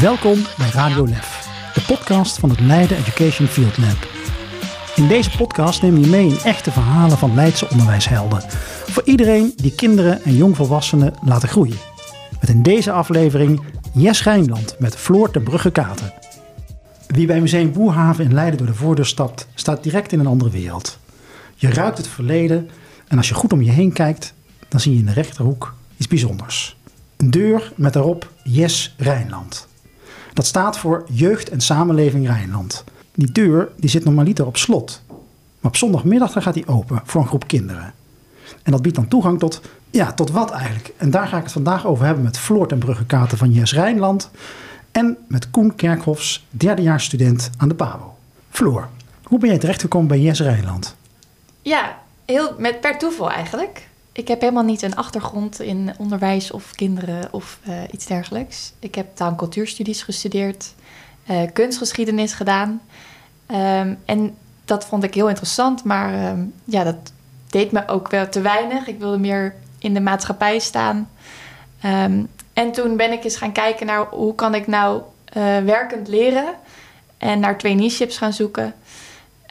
Welkom bij Radio Lef, de podcast van het Leiden Education Field Lab. In deze podcast nemen we je mee in echte verhalen van Leidse onderwijshelden. Voor iedereen die kinderen en jongvolwassenen laten groeien. Met in deze aflevering Jes Rijnland met Floor ten Brugge Katen. Wie bij Museum Boerhaven in Leiden door de voordeur stapt, staat direct in een andere wereld. Je ruikt het verleden en als je goed om je heen kijkt, dan zie je in de rechterhoek iets bijzonders. Een deur met daarop Jes Rijnland. Dat staat voor Jeugd en Samenleving Rijnland. Die deur die zit normaliter op slot. Maar op zondagmiddag gaat die open voor een groep kinderen. En dat biedt dan toegang tot, ja, tot wat eigenlijk? En daar ga ik het vandaag over hebben met Floor ten Brugge Katen van Jes Rijnland. En met Koen Kerkhofs, derdejaarsstudent aan de PABO. Floor, hoe ben jij terechtgekomen bij Jes Rijnland? Ja, heel, met, per toeval eigenlijk. Ik heb helemaal niet een achtergrond in onderwijs of kinderen of uh, iets dergelijks. Ik heb taal- en cultuurstudies gestudeerd, uh, kunstgeschiedenis gedaan. Um, en dat vond ik heel interessant, maar um, ja, dat deed me ook wel te weinig. Ik wilde meer in de maatschappij staan. Um, en toen ben ik eens gaan kijken naar hoe kan ik nou uh, werkend leren en naar traineeships gaan zoeken.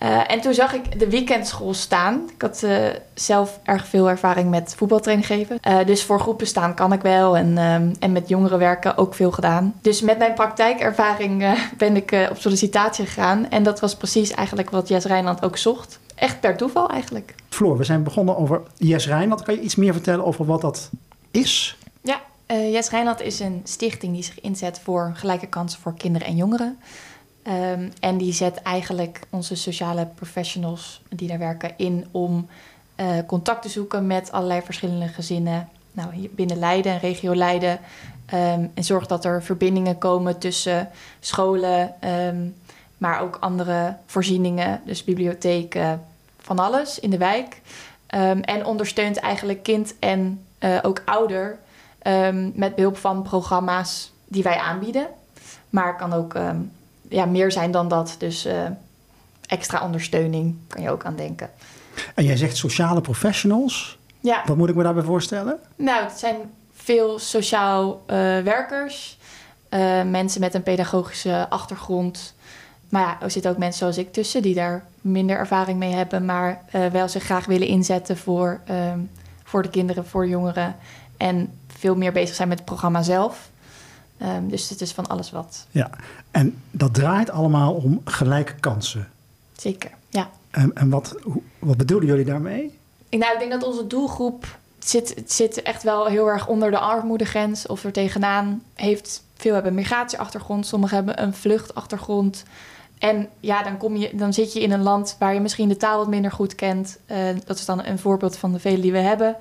Uh, en toen zag ik de weekendschool staan. Ik had uh, zelf erg veel ervaring met voetbaltraining geven. Uh, dus voor groepen staan kan ik wel. En, um, en met jongeren werken ook veel gedaan. Dus met mijn praktijkervaring ben ik op sollicitatie gegaan. En dat was precies eigenlijk wat Jes Rijnland ook zocht. Echt per toeval eigenlijk. Floor, we zijn begonnen over Jes Rijnland. Kan je iets meer vertellen over wat dat is? Ja, Jes Rijnland is een stichting die zich inzet voor gelijke kansen voor kinderen en jongeren. Um, en die zet eigenlijk onze sociale professionals die daar werken in om uh, contact te zoeken met allerlei verschillende gezinnen. Nou, binnen Leiden en regio Leiden. Um, en zorgt dat er verbindingen komen tussen scholen, um, maar ook andere voorzieningen, dus bibliotheken, van alles in de wijk. en ondersteunt eigenlijk kind en uh, ook ouder met behulp van programma's die wij aanbieden. Maar kan ook ja, meer zijn dan dat. Dus uh, extra ondersteuning kan je ook aan denken. En jij zegt sociale professionals. Ja. Wat moet ik me daarbij voorstellen? Nou, het zijn veel sociaal uh, werkers. Uh, mensen met een pedagogische achtergrond. Maar ja, er zitten ook mensen zoals ik tussen die daar minder ervaring mee hebben, maar wel zich graag willen inzetten voor, um, voor de kinderen, voor jongeren. En veel meer bezig zijn met het programma zelf. Um, dus het is van alles wat. Ja, en dat draait allemaal om gelijke kansen. Zeker, ja. En, en wat, wat bedoelen jullie daarmee? Nou, ik denk dat onze doelgroep zit, zit echt wel heel erg onder de armoedegrens of er tegenaan. Heeft, veel hebben een migratieachtergrond, sommigen hebben een vluchtachtergrond. En ja, dan, kom je, dan zit je in een land waar je misschien de taal wat minder goed kent. Uh, dat is dan een voorbeeld van de vele die we hebben.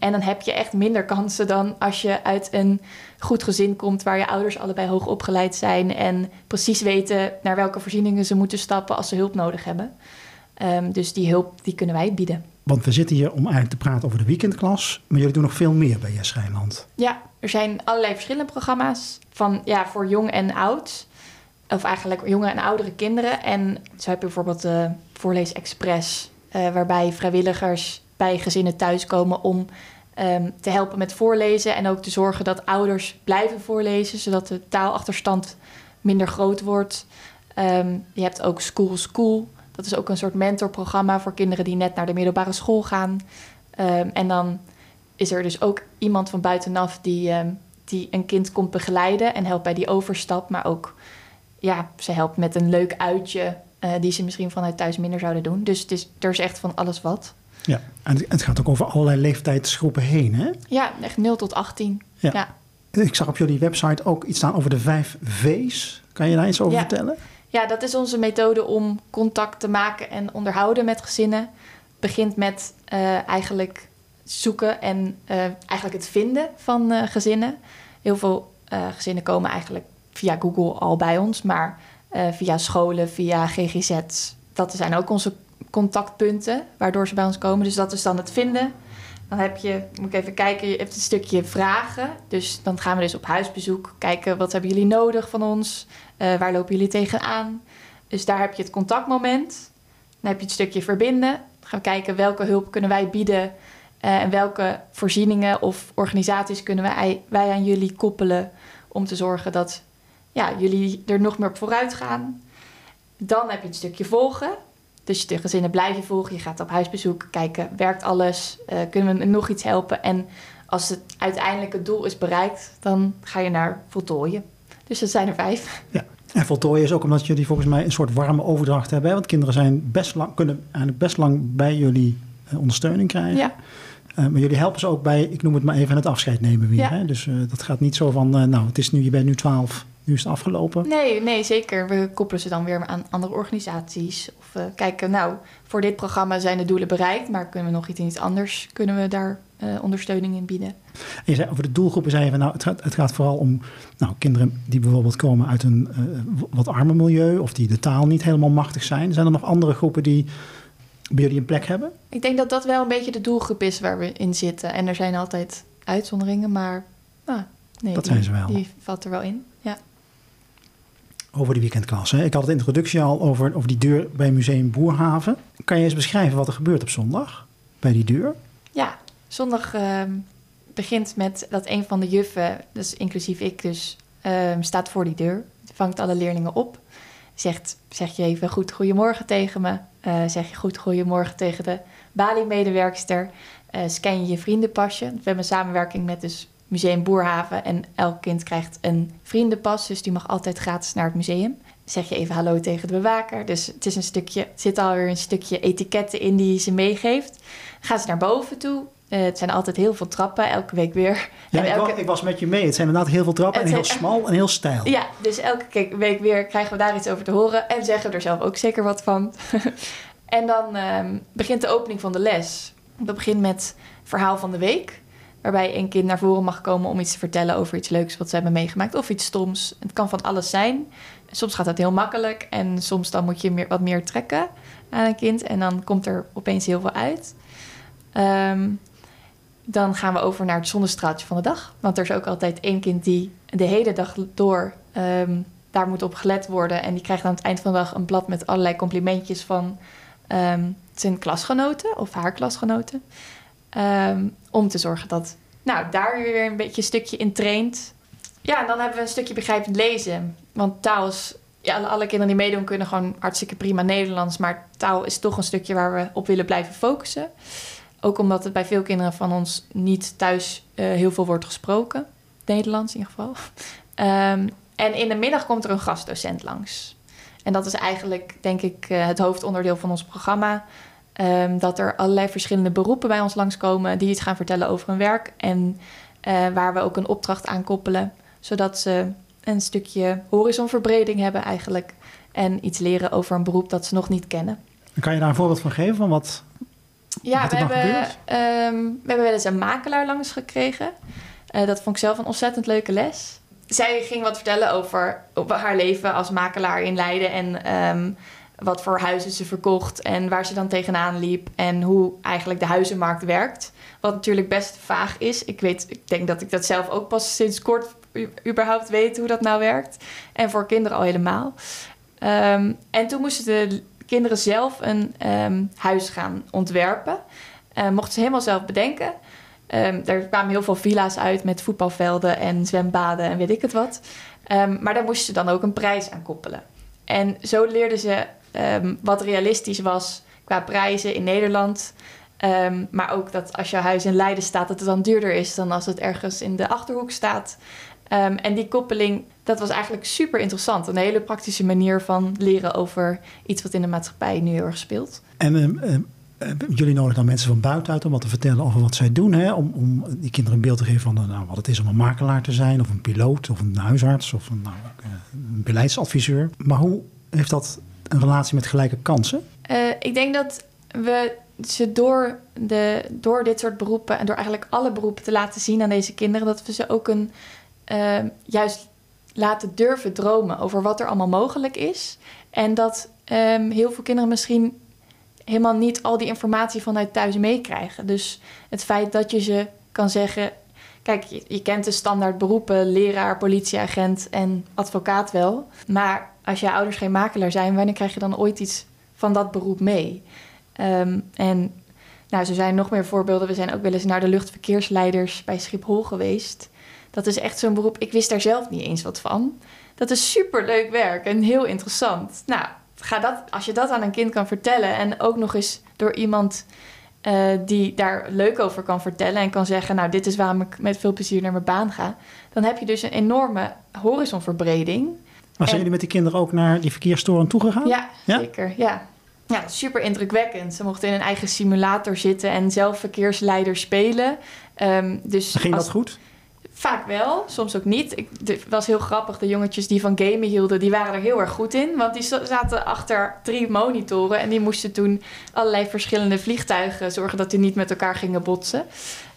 En dan heb je echt minder kansen dan als je uit een goed gezin komt waar je ouders allebei hoog opgeleid zijn en precies weten naar welke voorzieningen ze moeten stappen als ze hulp nodig hebben. Um, dus die hulp die kunnen wij bieden. Want we zitten hier om eigenlijk te praten over de weekendklas, maar jullie doen nog veel meer bij Jes Rijnland. Ja, er zijn allerlei verschillende programma's van ja, voor jong en oud. Of eigenlijk jonge en oudere kinderen. En zo heb je bijvoorbeeld de Voorlees Express, uh, waarbij vrijwilligers bij gezinnen thuiskomen om um, te helpen met voorlezen. En ook te zorgen dat ouders blijven voorlezen, zodat de taalachterstand minder groot wordt. Um, je hebt ook School School. Dat is ook een soort mentorprogramma voor kinderen die net naar de middelbare school gaan. Um, en dan is er dus ook iemand van buitenaf die, die een kind komt begeleiden en helpt bij die overstap. Maar ook, ja, ze helpt met een leuk uitje uh, die ze misschien vanuit thuis minder zouden doen. Dus het is, er is echt van alles wat. Ja, en het gaat ook over allerlei leeftijdsgroepen heen, hè? Ja, echt 0 tot 18. Ja. ja. Ik zag op jullie website ook iets staan over de vijf V's. Kan je daar iets over ja. vertellen? Ja, dat is onze methode om contact te maken en onderhouden met gezinnen. Het begint met uh, eigenlijk zoeken en uh, eigenlijk het vinden van uh, gezinnen. Heel veel gezinnen komen eigenlijk via Google al bij ons, maar via scholen, via GGZ. Dat zijn ook onze contactpunten waardoor ze bij ons komen. Dus dat is dan het vinden. Dan heb je, moet ik even kijken, je hebt een stukje vragen. Dus dan gaan we dus op huisbezoek kijken, wat hebben jullie nodig van ons? Uh, waar lopen jullie tegenaan? Dus daar heb je het contactmoment. Dan heb je het stukje verbinden. Dan gaan we kijken welke hulp kunnen wij bieden uh, en welke voorzieningen of organisaties kunnen wij, wij aan jullie koppelen om te zorgen dat ja, jullie er nog meer op vooruit gaan. Dan heb je een stukje volgen. Dus de gezinnen blijf je volgen. Je gaat op huisbezoek kijken, werkt alles? Uh, kunnen we nog iets helpen? En als het uiteindelijke doel is bereikt, dan ga je naar voltooien. Dus dat zijn er vijf. Ja. En voltooien is ook omdat jullie volgens mij een soort warme overdracht hebben. Want kinderen zijn best lang, kunnen eigenlijk best lang bij jullie uh, ondersteuning krijgen. Ja. Uh, maar jullie helpen ze ook bij, ik noem het maar even, het afscheid nemen weer. Ja. Hè? Dus uh, dat gaat niet zo van, nou, het is nu, je bent nu 12, nu is het afgelopen. Nee, nee, zeker. We koppelen ze dan weer aan andere organisaties. Of uh, kijken, nou, voor dit programma zijn de doelen bereikt, maar kunnen we nog iets, iets anders, kunnen we daar uh, ondersteuning in bieden. En je zei over de doelgroepen, zei je van, nou, het gaat, het gaat vooral om nou, kinderen die bijvoorbeeld komen uit een uh, wat armer milieu of die de taal niet helemaal machtig zijn. Zijn er nog andere groepen die bij jullie een plek hebben? Ik denk dat dat wel een beetje de doelgroep is waar we in zitten. En er zijn altijd uitzonderingen, maar ah, nee, dat die, zijn ze wel. die valt er wel in. Over die weekendklas. Hè? Ik had het introductie al over, over die deur bij Museum Boerhaven. Kan je eens beschrijven wat er gebeurt op zondag bij die deur? Ja, zondag uh, begint met dat een van de juffen, dus inclusief ik dus, uh, staat voor die deur. Vangt alle leerlingen op. Zegt, zeg je even goed goedemorgen tegen me. Uh, zeg je goed goedemorgen tegen de Bali-medewerkster. Uh, scan je je vriendenpasje. We hebben een samenwerking met dus Museum Boerhaven. En elk kind krijgt een vriendenpas. Dus die mag altijd gratis naar het museum. Zeg je even hallo tegen de bewaker. Dus het is een stukje, zit alweer een stukje etiketten in die ze meegeeft. Dan gaan ze naar boven toe. Uh, het zijn altijd heel veel trappen, elke week weer. Ja, elke... ik, was, ik, was, met je mee. Het zijn inderdaad heel veel trappen het en heel zijn... smal en heel stijl. Ja, dus elke week weer krijgen we daar iets over te horen. En zeggen we er zelf ook zeker wat van. en dan um, begint de opening van de les. Dat begint met verhaal van de week. Waarbij een kind naar voren mag komen om iets te vertellen over iets leuks wat ze hebben meegemaakt. Of iets stoms. Het kan van alles zijn. Soms gaat dat heel makkelijk. En soms dan moet je meer, wat meer trekken aan een kind. En dan komt er opeens heel veel uit. Um, dan gaan we over naar het zonnestraaltje van de dag. Want er is ook altijd één kind die de hele dag door um, daar moet op gelet worden. En die krijgt aan het eind van de dag een blad met allerlei complimentjes van um, zijn klasgenoten of haar klasgenoten. Um, om te zorgen dat nou, daar weer een beetje een stukje in traint. Ja, en dan hebben we een stukje begrijpend lezen. Want taal is... Ja, alle kinderen die meedoen kunnen gewoon hartstikke prima Nederlands. Maar taal is toch een stukje waar we op willen blijven focussen. Ook omdat het bij veel kinderen van ons niet thuis uh, heel veel wordt gesproken. Nederlands in ieder geval. Um, en in de middag komt er een gastdocent langs. En dat is eigenlijk, denk ik, uh, het hoofdonderdeel van ons programma. Um, dat er allerlei verschillende beroepen bij ons langskomen... die iets gaan vertellen over hun werk. En uh, waar we ook een opdracht aan koppelen. Zodat ze een stukje horizonverbreding hebben eigenlijk. En iets leren over een beroep dat ze nog niet kennen. Kan je daar een voorbeeld van geven? Van wat, ja, wat we hebben, um, we hebben wel eens een makelaar langs gekregen. Uh, dat vond ik zelf een ontzettend leuke les. Zij ging wat vertellen over, over haar leven als makelaar in Leiden. En um, wat voor huizen ze verkocht en waar ze dan tegenaan liep. En hoe eigenlijk de huizenmarkt werkt. Wat natuurlijk best vaag is. Ik, weet, ik denk dat ik dat zelf ook pas sinds kort überhaupt weet hoe dat nou werkt. En voor kinderen al helemaal. Um, en toen moesten de kinderen zelf een um, huis gaan ontwerpen. Uh, mochten ze helemaal zelf bedenken. Um, er kwamen heel veel villa's uit met voetbalvelden en zwembaden en weet ik het wat. Maar daar moesten ze dan ook een prijs aan koppelen. En zo leerden ze wat realistisch was qua prijzen in Nederland. maar ook dat als je huis in Leiden staat, dat het dan duurder is dan als het ergens in de achterhoek staat. en die koppeling, dat was eigenlijk super interessant. Een hele praktische manier van leren over iets wat in de maatschappij nu heel erg speelt. En jullie nodigen dan mensen van buitenuit om wat te vertellen over wat zij doen. Hè? Om, om die kinderen een beeld te geven van nou, wat het is om een makelaar te zijn. Of een piloot of een huisarts of een, nou, een beleidsadviseur. Maar hoe heeft dat een relatie met gelijke kansen? Ik denk dat we ze door, de, door dit soort beroepen en door eigenlijk alle beroepen te laten zien aan deze kinderen, dat we ze ook een juist laten durven dromen over wat er allemaal mogelijk is. En dat um, heel veel kinderen misschien helemaal niet al die informatie vanuit thuis meekrijgen. Dus het feit dat je ze kan zeggen. Kijk, je, kent de standaard beroepen, leraar, politieagent en advocaat wel. Maar als je ouders geen makelaar zijn, wanneer krijg je dan ooit iets van dat beroep mee? Um, en nou, zo zijn nog meer voorbeelden. We zijn ook wel eens naar de luchtverkeersleiders bij Schiphol geweest. Dat is echt zo'n beroep. Ik wist daar zelf niet eens wat van. Dat is super leuk werk en heel interessant. Nou, ga dat, als je dat aan een kind kan vertellen en ook nog eens door iemand uh, die daar leuk over kan vertellen en kan zeggen: Nou, dit is waarom ik met veel plezier naar mijn baan ga. Dan heb je dus een enorme horizonverbreding. Maar zijn jullie met die kinderen ook naar die verkeerstoren toegegaan? Ja, ja, zeker. Ja. ja, super indrukwekkend. Ze mochten in een eigen simulator zitten en zelf verkeersleider spelen. Um, dus ging dat goed? Vaak wel, soms ook niet. Ik, het was heel grappig. De jongetjes die van gamen hielden, die waren er heel erg goed in. Want die zaten achter drie monitoren en die moesten toen allerlei verschillende vliegtuigen zorgen dat die niet met elkaar gingen botsen.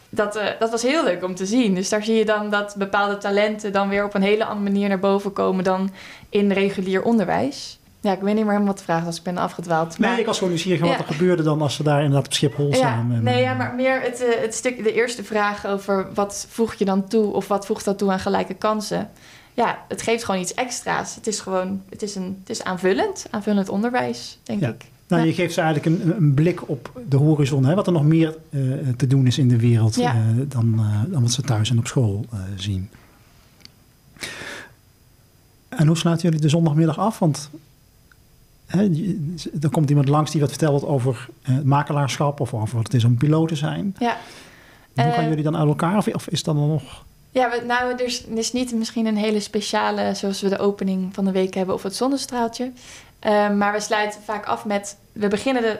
Dat, uh, dat was heel leuk om te zien. Dus daar zie je dan dat bepaalde talenten dan weer op een hele andere manier naar boven komen dan in regulier onderwijs. Ja, ik weet niet meer helemaal wat de vraag was. Ik ben afgedwaald. Nee, ik was gewoon nieuwsgierig ja. wat er gebeurde dan als ze daar inderdaad op Schiphol staan. Ja, nee, ja, maar meer het, eh, het stuk, de eerste vraag over wat voeg je dan toe of wat voegt dat toe aan gelijke kansen. Ja, het geeft gewoon iets extra's. Het is gewoon, het is, een, het is aanvullend, aanvullend onderwijs, denk ik. Nou, je geeft ze eigenlijk een, een, blik op de horizon, hè, wat er nog meer uh, te doen is in de wereld uh, dan, dan wat ze thuis en op school zien. En hoe sluiten jullie de zondagmiddag af? Want Er komt iemand langs die wat vertelt over uh, makelaarschap of over wat het is om piloot te zijn. Ja. Hoe gaan uh, jullie dan uit elkaar of, of is dat dan nog... Ja, we, nou, er is, er is, niet misschien een hele speciale, zoals we de opening van de week hebben, of het zonnestraaltje. Uh, maar we sluiten vaak af met, we beginnen, de,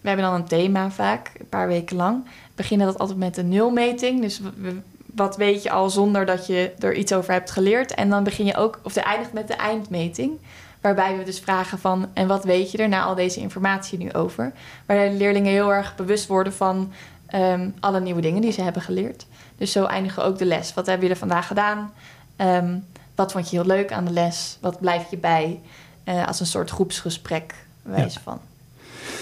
we hebben dan een thema vaak, een paar weken lang. We beginnen dat altijd met een nulmeting. Dus we, wat weet je al zonder dat je er iets over hebt geleerd. En dan begin je ook, of de eindigt met de eindmeting. Waarbij we dus vragen van, en wat weet je er na al deze informatie nu over? Waar de leerlingen heel erg bewust worden van um, alle nieuwe dingen die ze hebben geleerd. Dus zo eindigen we ook de les. Wat hebben jullie vandaag gedaan? Um, wat vond je heel leuk aan de les? Wat blijft je bij? Uh, als een soort groepsgesprek wijze ja. van.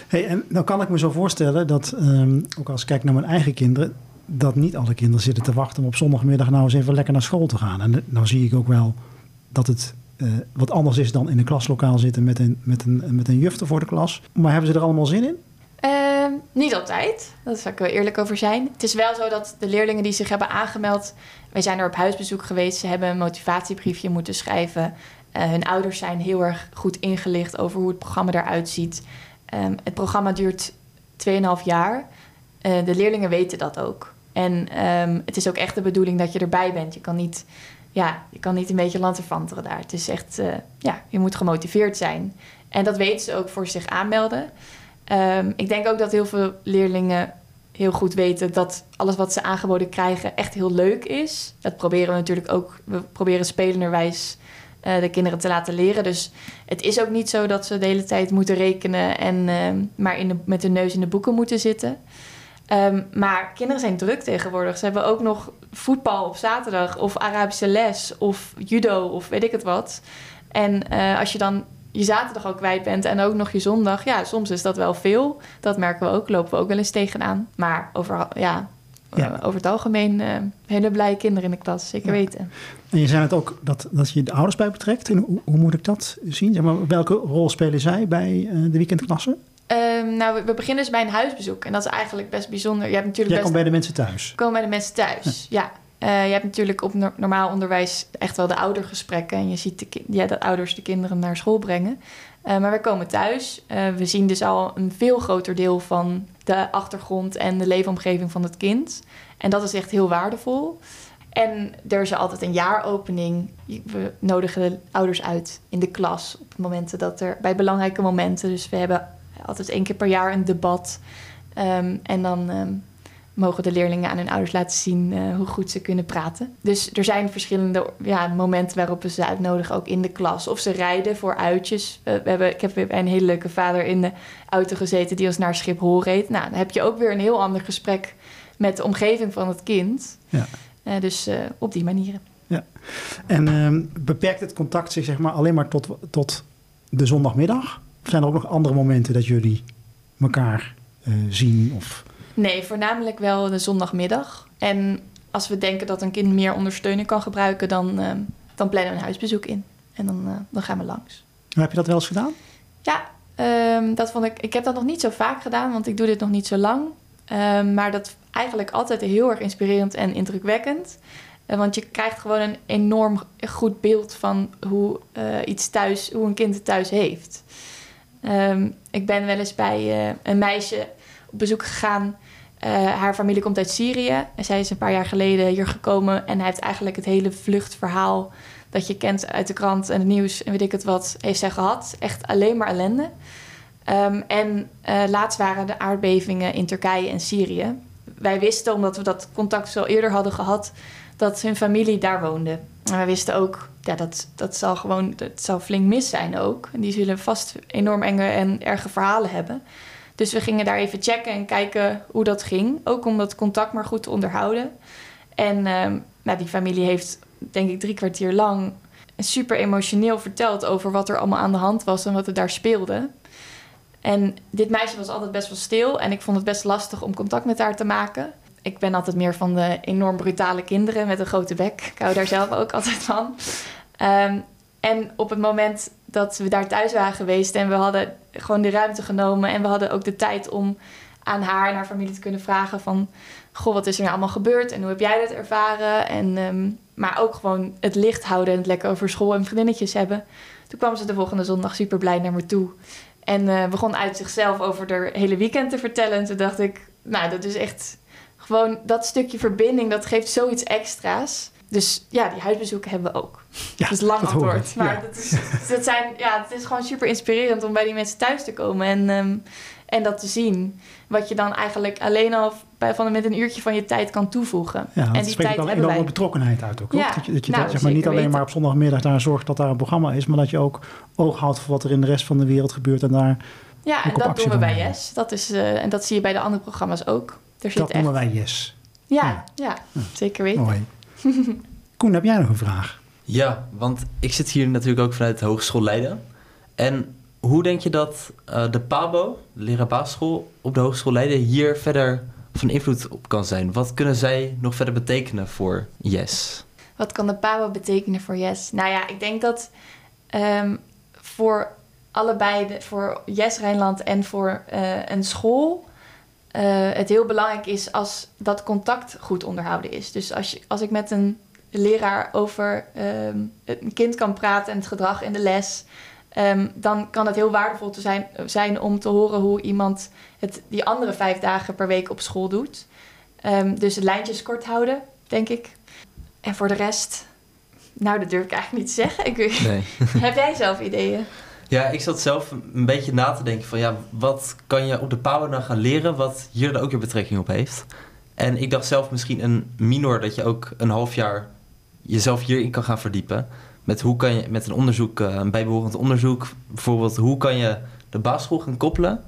Hey, en nou kan ik me zo voorstellen dat, um, ook als ik kijk naar mijn eigen kinderen, dat niet alle kinderen zitten te wachten om op zondagmiddag nou eens even lekker naar school te gaan. En nou zie ik ook wel dat het uh, wat anders is dan in een klaslokaal zitten met een, met, een, met een voor de klas. Maar hebben ze er allemaal zin in? Uh, niet altijd, dat zal ik wel eerlijk over zijn. Het is wel zo dat de leerlingen die zich hebben aangemeld... wij zijn er op huisbezoek geweest, ze hebben een motivatiebriefje moeten schrijven. Uh, hun ouders zijn heel erg goed ingelicht over hoe het programma eruit ziet. Um, het programma duurt 2,5 jaar. Uh, de leerlingen weten dat ook. En um, het is ook echt de bedoeling dat je erbij bent. Je kan niet ja, je kan niet een beetje lanterfanteren daar. Het is echt, uh, ja, je moet gemotiveerd zijn. En dat weten ze ook voor zich aanmelden. Um, ik denk ook dat heel veel leerlingen heel goed weten dat alles wat ze aangeboden krijgen echt heel leuk is. Dat proberen we natuurlijk ook. We proberen spelenderwijs uh, de kinderen te laten leren. Dus het is ook niet zo dat ze de hele tijd moeten rekenen en uh, maar in de, met de neus in de boeken moeten zitten. Um, maar kinderen zijn druk tegenwoordig. Ze hebben ook nog voetbal op zaterdag of Arabische les of judo of weet ik het wat. En uh, als je dan je zaterdag ook kwijt bent en ook nog je zondag, ja, soms is dat wel veel. Dat merken we ook, lopen we ook wel eens tegenaan. Maar over, ja, ja. Uh, over het algemeen uh, hele blije kinderen in de klas, zeker ja. weten. En je zei het ook dat, dat je de ouders bij betrekt. En hoe, hoe moet ik dat zien? Zeg maar, welke rol spelen zij bij de weekendklassen? Nou, we beginnen dus bij een huisbezoek. En dat is eigenlijk best bijzonder. Je hebt natuurlijk Jij best... komt bij de mensen thuis? Komen bij de mensen thuis, ja. ja. Uh, je hebt natuurlijk op no normaal onderwijs echt wel de oudergesprekken. En je ziet de, ja, dat ouders de kinderen naar school brengen. Uh, maar we komen thuis. Uh, we zien dus al een veel groter deel van de achtergrond en de leefomgeving van het kind. En dat is echt heel waardevol. En er is altijd een jaaropening. We nodigen de ouders uit in de klas op momenten dat er bij belangrijke momenten. Dus we hebben altijd één keer per jaar een debat. Um, en dan um, mogen de leerlingen aan hun ouders laten zien uh, hoe goed ze kunnen praten. Dus er zijn verschillende ja, momenten waarop we ze uitnodigen, ook in de klas. Of ze rijden voor uitjes. We, we hebben, ik heb bij een hele leuke vader in de auto gezeten die ons naar Schiphol reed. Nou, dan heb je ook weer een heel ander gesprek met de omgeving van het kind. Ja. Uh, dus uh, op die manieren. Ja. En um, beperkt het contact zich zeg maar alleen maar tot, tot de zondagmiddag? Zijn er ook nog andere momenten dat jullie elkaar uh, zien? Of... Nee, voornamelijk wel de zondagmiddag. En als we denken dat een kind meer ondersteuning kan gebruiken, dan, uh, dan plannen we een huisbezoek in. En dan, uh, dan gaan we langs. Heb je dat wel eens gedaan? Ja, um, dat vond ik. Ik heb dat nog niet zo vaak gedaan, want ik doe dit nog niet zo lang. Um, maar dat eigenlijk altijd heel erg inspirerend en indrukwekkend. Eh, want je krijgt gewoon een enorm goed beeld van hoe, eh, iets thuis, hoe een kind het thuis heeft. Ehm, ik ben wel eens bij een meisje op bezoek gegaan. haar familie komt uit Syrië. En zij is een paar jaar geleden hier gekomen. En hij heeft eigenlijk het hele vluchtverhaal dat je kent uit de krant en het nieuws en weet ik het wat, heeft zij gehad. Echt alleen maar ellende. Ehm, en uh, laatst waren de aardbevingen in Turkije en Syrië. Wij wisten, omdat we dat contact zo eerder hadden gehad, dat hun familie daar woonde. En wij wisten ook, ja, dat, dat zal gewoon, dat zal flink mis zijn ook. En die zullen vast enorm enge en erge verhalen hebben. Dus we gingen daar even checken en kijken hoe dat ging. Ook om dat contact maar goed te onderhouden. En um, nou, die familie heeft, denk ik, drie kwartier lang super emotioneel verteld over wat er allemaal aan de hand was en wat er daar speelde. En dit meisje was altijd best wel stil en ik vond het best lastig om contact met haar te maken. Ik ben altijd meer van de enorm brutale kinderen met een grote bek. Ik hou daar zelf ook altijd van. Ehm, en op het moment dat we daar thuis waren geweest en we hadden gewoon de ruimte genomen en we hadden ook de tijd om aan haar en haar familie te kunnen vragen van... Goh, wat is er nou allemaal gebeurd en hoe heb jij dat ervaren? En, ehm, maar ook gewoon het licht houden en het lekker over school en vriendinnetjes hebben. Toen kwam ze de volgende zondag super blij naar me toe. En uh, begon uit zichzelf over de hele weekend te vertellen. En toen dacht ik, nou, dat is echt gewoon dat stukje verbinding, dat geeft zoiets extra's. Dus ja, die huisbezoeken hebben we ook. Ja, dat is lang antwoord. Maar ja. dat, is, dat zijn, ja, het is gewoon super inspirerend om bij die mensen thuis te komen en, um, en dat te zien. Wat je dan eigenlijk alleen al bij, van met een uurtje van je tijd kan toevoegen. Ja, en die spreekt dan enorme betrokkenheid uit ook. Ja, dat je, dat je nou, zeg maar, niet alleen maar op zondagmiddag daar zorgt dat daar een programma is, maar dat je ook oog houdt voor wat er in de rest van de wereld gebeurt en daar. Ja, en dat doen we bij Yes. Dat is, uh, en dat zie je bij de andere programma's ook. Er zit dat noemen wij Yes. Ja, ja. ja zeker weten. Mooi. Koen, heb jij nog een vraag? Ja, want ik zit hier natuurlijk ook vanuit de Hogeschool Leiden. En hoe denk je dat uh, de PABO, de leraar basisschool, op de Hogeschool Leiden hier verder van invloed op kan zijn? Wat kunnen zij nog verder betekenen voor Yes? Wat kan de PABO betekenen voor Yes? Nou ja, ik denk dat um, voor allebei, de, voor Yes Rijnland en voor uh, een school, uh, het heel belangrijk is als dat contact goed onderhouden is. Dus als, je, als ik met een leraar over um, een kind kan praten en het gedrag in de les, um, dan kan het heel waardevol te zijn, zijn om te horen hoe iemand het die andere vijf dagen per week op school doet. Um, dus de lijntjes kort houden, denk ik. En voor de rest, nou, dat durf ik eigenlijk niet te zeggen. Ik, nee. heb jij zelf ideeën? Ja, ik zat zelf een beetje na te denken van ja, wat kan je op de power dan gaan leren wat hier dan ook weer betrekking op heeft. En ik dacht zelf misschien een minor dat je ook een half jaar jezelf hierin kan gaan verdiepen. Met hoe kan je met een onderzoek, eh, een bijbehorend onderzoek, bijvoorbeeld hoe kan je de basisschool gaan koppelen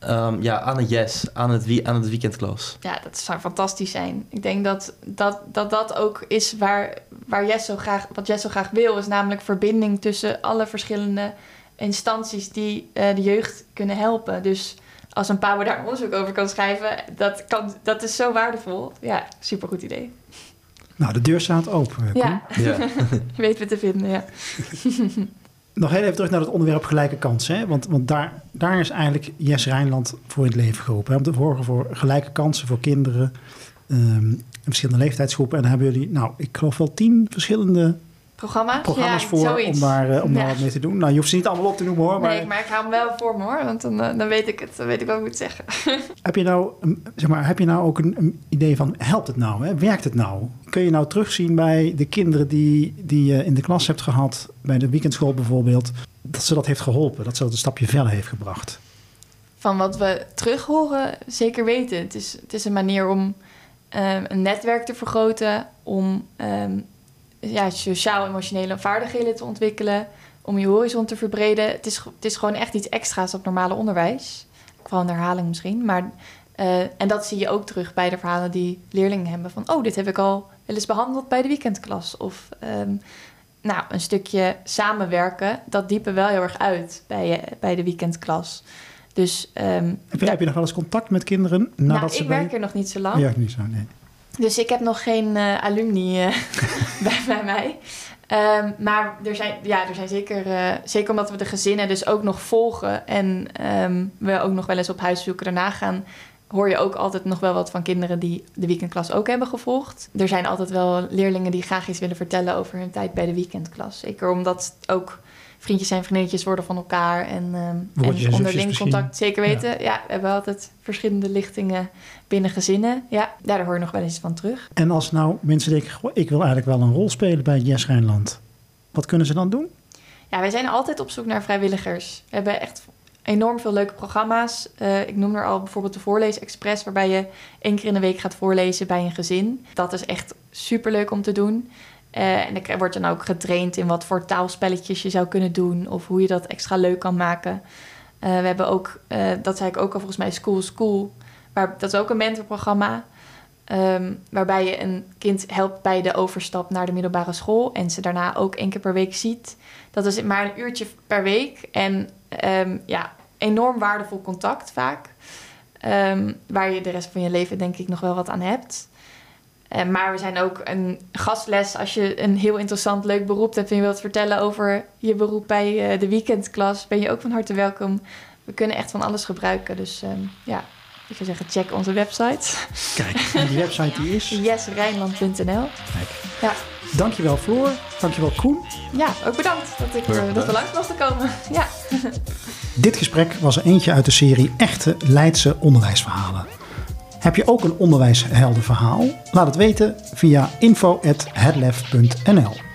um, ja, aan het yes, aan het, aan het weekendklas. Ja, dat zou fantastisch zijn. Ik denk dat dat, dat, dat ook is waar, waar Jess zo graag, wat Jess zo graag wil, is namelijk verbinding tussen alle verschillende instanties die uh, de jeugd kunnen helpen. Dus als een Pabo daar onderzoek over kan schrijven, dat, kan, dat is zo waardevol. Ja, supergoed idee. Nou, de deur staat open. Ja, ja. je weet wat te vinden, ja. Nog heel even terug naar het onderwerp gelijke kansen. Hè? Want, want daar, daar is eigenlijk Jes Rijnland voor in het leven geroepen. Om te zorgen voor gelijke kansen voor kinderen um, in verschillende leeftijdsgroepen. En dan hebben jullie, nou, ik geloof wel tien verschillende programma's, programma's voor om daar, uh, om daar wat mee te doen. Nou, je hoeft ze niet allemaal op te noemen hoor. Maar... Nee, maar ik hou hem wel voor me hoor, want dan, uh, dan weet ik het. Dan weet ik wat ik moet zeggen. heb, je nou, zeg maar, heb je nou ook een, een, idee van, helpt het nou? Hè? Werkt het nou? Kun je nou terugzien bij de kinderen die, die je in de klas hebt gehad, bij de weekendschool bijvoorbeeld, dat ze dat heeft geholpen, dat ze dat een stapje verder heeft gebracht? Van wat we terug horen, zeker weten. Het is, het is een manier om um, een netwerk te vergroten, om... Um, ja, sociaal-emotionele vaardigheden te ontwikkelen, om je horizon te verbreden. Het is, het is gewoon echt iets extra's op normale onderwijs. Vooral een herhaling misschien. Maar, uh, en dat zie je ook terug bij de verhalen die leerlingen hebben. Van, oh, dit heb ik al wel eens behandeld bij de weekendklas. Of um, nou, een stukje samenwerken, dat diepen wel heel erg uit bij, bij de weekendklas. Dus, um, heb, je, heb je nog wel eens contact met kinderen? Nadat nou, ze ik werk er nog niet zo lang. Ja, niet zo, nee. Dus ik heb nog geen uh, alumni uh, bij, bij, mij. Um, maar er zijn, ja, er zijn zeker, uh, zeker omdat we de gezinnen dus ook nog volgen en um, we ook nog wel eens op huiszoeken daarna gaan, hoor je ook altijd nog wel wat van kinderen die de weekendklas ook hebben gevolgd. Er zijn altijd wel leerlingen die graag iets willen vertellen over hun tijd bij de weekendklas. Zeker omdat ook vriendjes en vriendinnetjes worden van elkaar en, um, en onderling contact. Zeker weten. Ja. we hebben altijd verschillende lichtingen binnen gezinnen. Ja, daar hoor je nog wel eens van terug. En als nou mensen denken, "Goh, ik wil eigenlijk wel een rol spelen bij Yes Rijnland. Wat kunnen ze dan doen? Ja, wij zijn altijd op zoek naar vrijwilligers. We hebben echt enorm veel leuke programma's. Eh, ik noem er al bijvoorbeeld de Voorlees Express, waarbij je één keer in de week gaat voorlezen bij een gezin. Dat is echt super leuk om te doen. Eh, en er wordt dan ook getraind in wat voor taalspelletjes je zou kunnen doen of hoe je dat extra leuk kan maken. Eh, we hebben ook, eh, dat zei ik ook al volgens mij, School School. Waar, dat is ook een mentorprogramma. ehm, waarbij je een kind helpt bij de overstap naar de middelbare school. En ze daarna ook één keer per week ziet. Dat is maar een uurtje per week. En ehm, ja, enorm waardevol contact vaak. Ehm, waar je de rest van je leven denk ik nog wel wat aan hebt. Eh, maar we zijn ook een gastles als je een heel interessant, leuk beroep hebt en je wilt vertellen over je beroep bij eh, de weekendklas, ben je ook van harte welkom. We kunnen echt van alles gebruiken. Dus ehm, ja, ik zou zeggen, check onze website. Kijk, en die website die is. yesrijnland.nl Kijk. Ja. Dankjewel Floor, dankjewel Koen. ja, ook bedankt dat ik erg eh, dat we langs mochten komen. Ja. Dit gesprek was er eentje uit de serie Echte Leidse Onderwijsverhalen. Heb je ook een onderwijsheldenverhaal? Laat het weten via info.headlef.nl